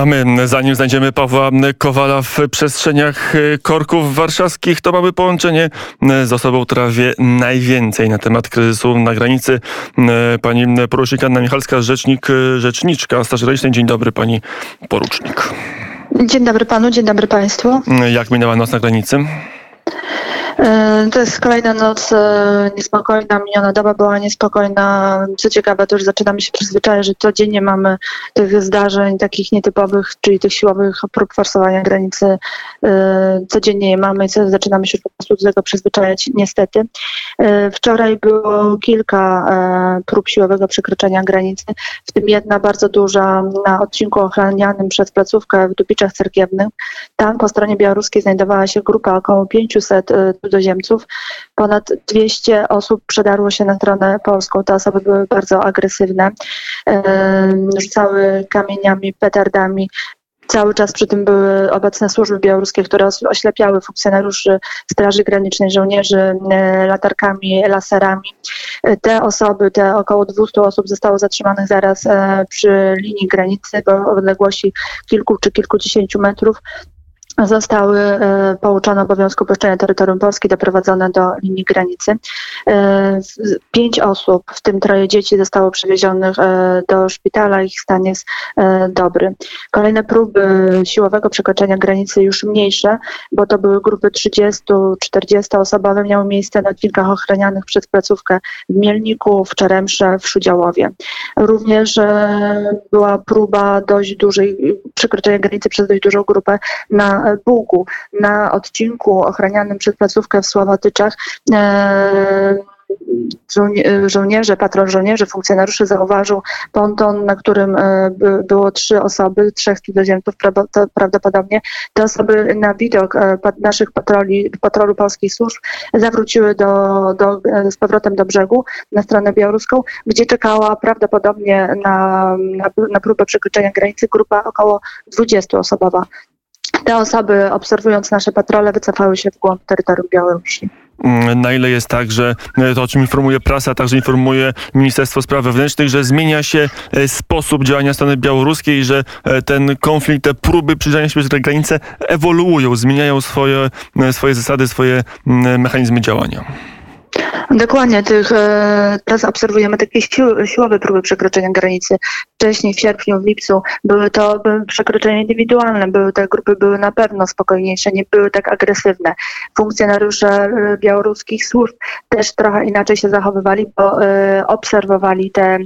A my, zanim znajdziemy Pawła Kowala w przestrzeniach y, korków warszawskich, to mamy połączenie y, z osobą, która wie najwięcej na temat kryzysu na granicy. Y, Pani porucznik Anna Michalska, rzecznik, rzeczniczka Straży Granicznej. Dzień dobry, pani porucznik. Dzień dobry panu, dzień dobry państwu. Jak minęła noc na granicy? E, to jest kolejna noc e, niespokojna, miniona doba była niespokojna. Co ciekawe, to już zaczynamy się przyzwyczaić, że codziennie mamy tych zdarzeń takich nietypowych, czyli tych siłowych prób forsowania granicy. E, codziennie je mamy i zaczynamy się po prostu do tego przyzwyczajać, niestety. Wczoraj było kilka prób siłowego przekroczenia granicy, w tym jedna bardzo duża na odcinku ochranianym przez placówkę w Dubiczach Cerkiewnych. Tam po stronie białoruskiej znajdowała się grupa około 500 cudzoziemców. Ponad 200 osób przedarło się na stronę polską. Te osoby były bardzo agresywne. Rzucały kamieniami, petardami, Cały czas przy tym były obecne służby białoruskie, które oślepiały funkcjonariuszy Straży Granicznej, żołnierzy e, latarkami, laserami. Te osoby, te około 200 osób zostało zatrzymanych zaraz e, przy linii granicy, w odległości kilku czy kilkudziesięciu metrów zostały e, pouczone obowiązku opuszczenia terytorium Polski doprowadzone do linii granicy. E, pięć osób, w tym troje dzieci, zostało przewiezionych e, do szpitala. Ich stan jest dobry. Kolejne próby siłowego przekroczenia granicy już mniejsze, bo to były grupy 30-40 osobowe, miały miejsce na odcinkach ochranianych przez placówkę w Mielniku, w Czeremsze, w Szudziałowie. Również była próba dość dużej przekroczenia granicy przez dość dużą grupę na Bugu na odcinku ochranianym przez placówkę w Sławatyczach e, żołnierze, patrol żołnierzy, funkcjonariuszy zauważył ponton, na którym e, było trzy osoby, trzech cudzoziemców prawdopodobnie. Te osoby na widok e, naszych patroli, patrolu polskich służb zawróciły do, do, z powrotem do brzegu na stronę białoruską, gdzie czekała prawdopodobnie na, na, na próbę przekroczenia granicy grupa około 20-osobowa. Te osoby, obserwując nasze patrole, wycofały się w głąb terytorium Białorusi. Mm, na ile jest tak, że e, to, o czym informuje prasa, a także informuje Ministerstwo Spraw Wewnętrznych, że zmienia się e, sposób działania strony białoruskiej, że e, ten konflikt, te próby przyjrzenia się przez granice ewoluują, zmieniają swoje, swoje zasady, swoje mm, mechanizmy działania. Dokładnie, tych, e, teraz obserwujemy takie siłowe próby przekroczenia granicy. Wcześniej w sierpniu, w lipcu były to przekroczenia indywidualne, były te grupy były na pewno spokojniejsze, nie były tak agresywne. Funkcjonariusze e, białoruskich służb też trochę inaczej się zachowywali, bo e, obserwowali te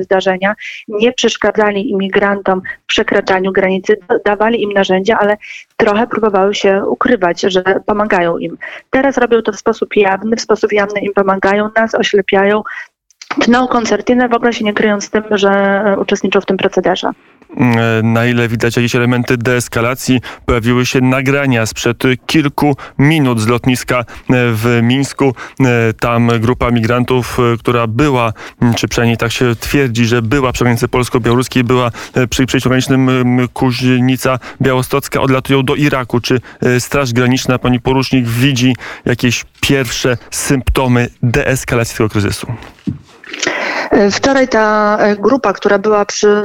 zdarzenia, nie przeszkadzali imigrantom w przekraczaniu granicy, dawali im narzędzia, ale trochę próbowały się ukrywać, że pomagają im. Teraz robią to w sposób jawny, w sposób jawny im pomagają nas, oślepiają, tną koncertynę, w ogóle się nie kryjąc tym, że e, uczestniczą w tym procederze. Mm, na ile widać jakieś elementy deeskalacji. Pojawiły się nagrania sprzed kilku minut z lotniska e, w Mińsku. E, tam grupa migrantów, która była, mm, czy przynajmniej tak się twierdzi, że była przy granicy polsko-białoruskiej, była przy przejściu granicznym Kuźnica Białostocka, odlatują do Iraku. Czy Straż Graniczna, pani porucznik, widzi jakieś pierwsze symptomy deeskalacji tego kryzysu? Wczoraj ta e, grupa, która była przy,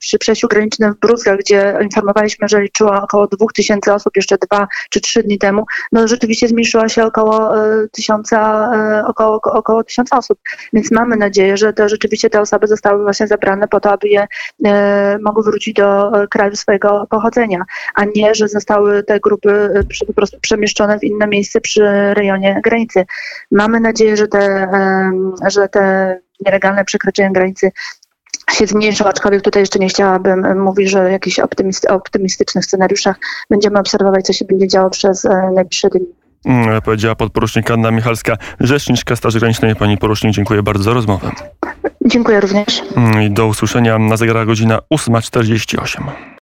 przy przejściu granicznym w Bruzgach, gdzie informowaliśmy, że liczyła około 2000 osób jeszcze dwa czy trzy dni temu, no rzeczywiście zmniejszyła się około e, tysiąca, e, około, około tysiąca osób. Więc mamy nadzieję, że to rzeczywiście te osoby zostały właśnie zabrane po to, aby je mogły wrócić do kraju swojego pochodzenia, a nie, że zostały te grupy po prostu przemieszczone w inne miejsce przy rejonie granicy. Mamy nadzieję, że te, że te nielegalne przekroczenie granicy się zmniejszą, aczkolwiek tutaj jeszcze nie chciałabym mówić, że jakichś optymistycznych scenariuszach będziemy obserwować, co się będzie działo przez e, najbliższe dni. Mm, powiedziała podporucznik Anna Michalska, rzeczniczka Straży Granicznej. Pani porucznik, dziękuję bardzo za rozmowę. Dziękuję również. Mm, I do usłyszenia na zegarach godzina 8.48.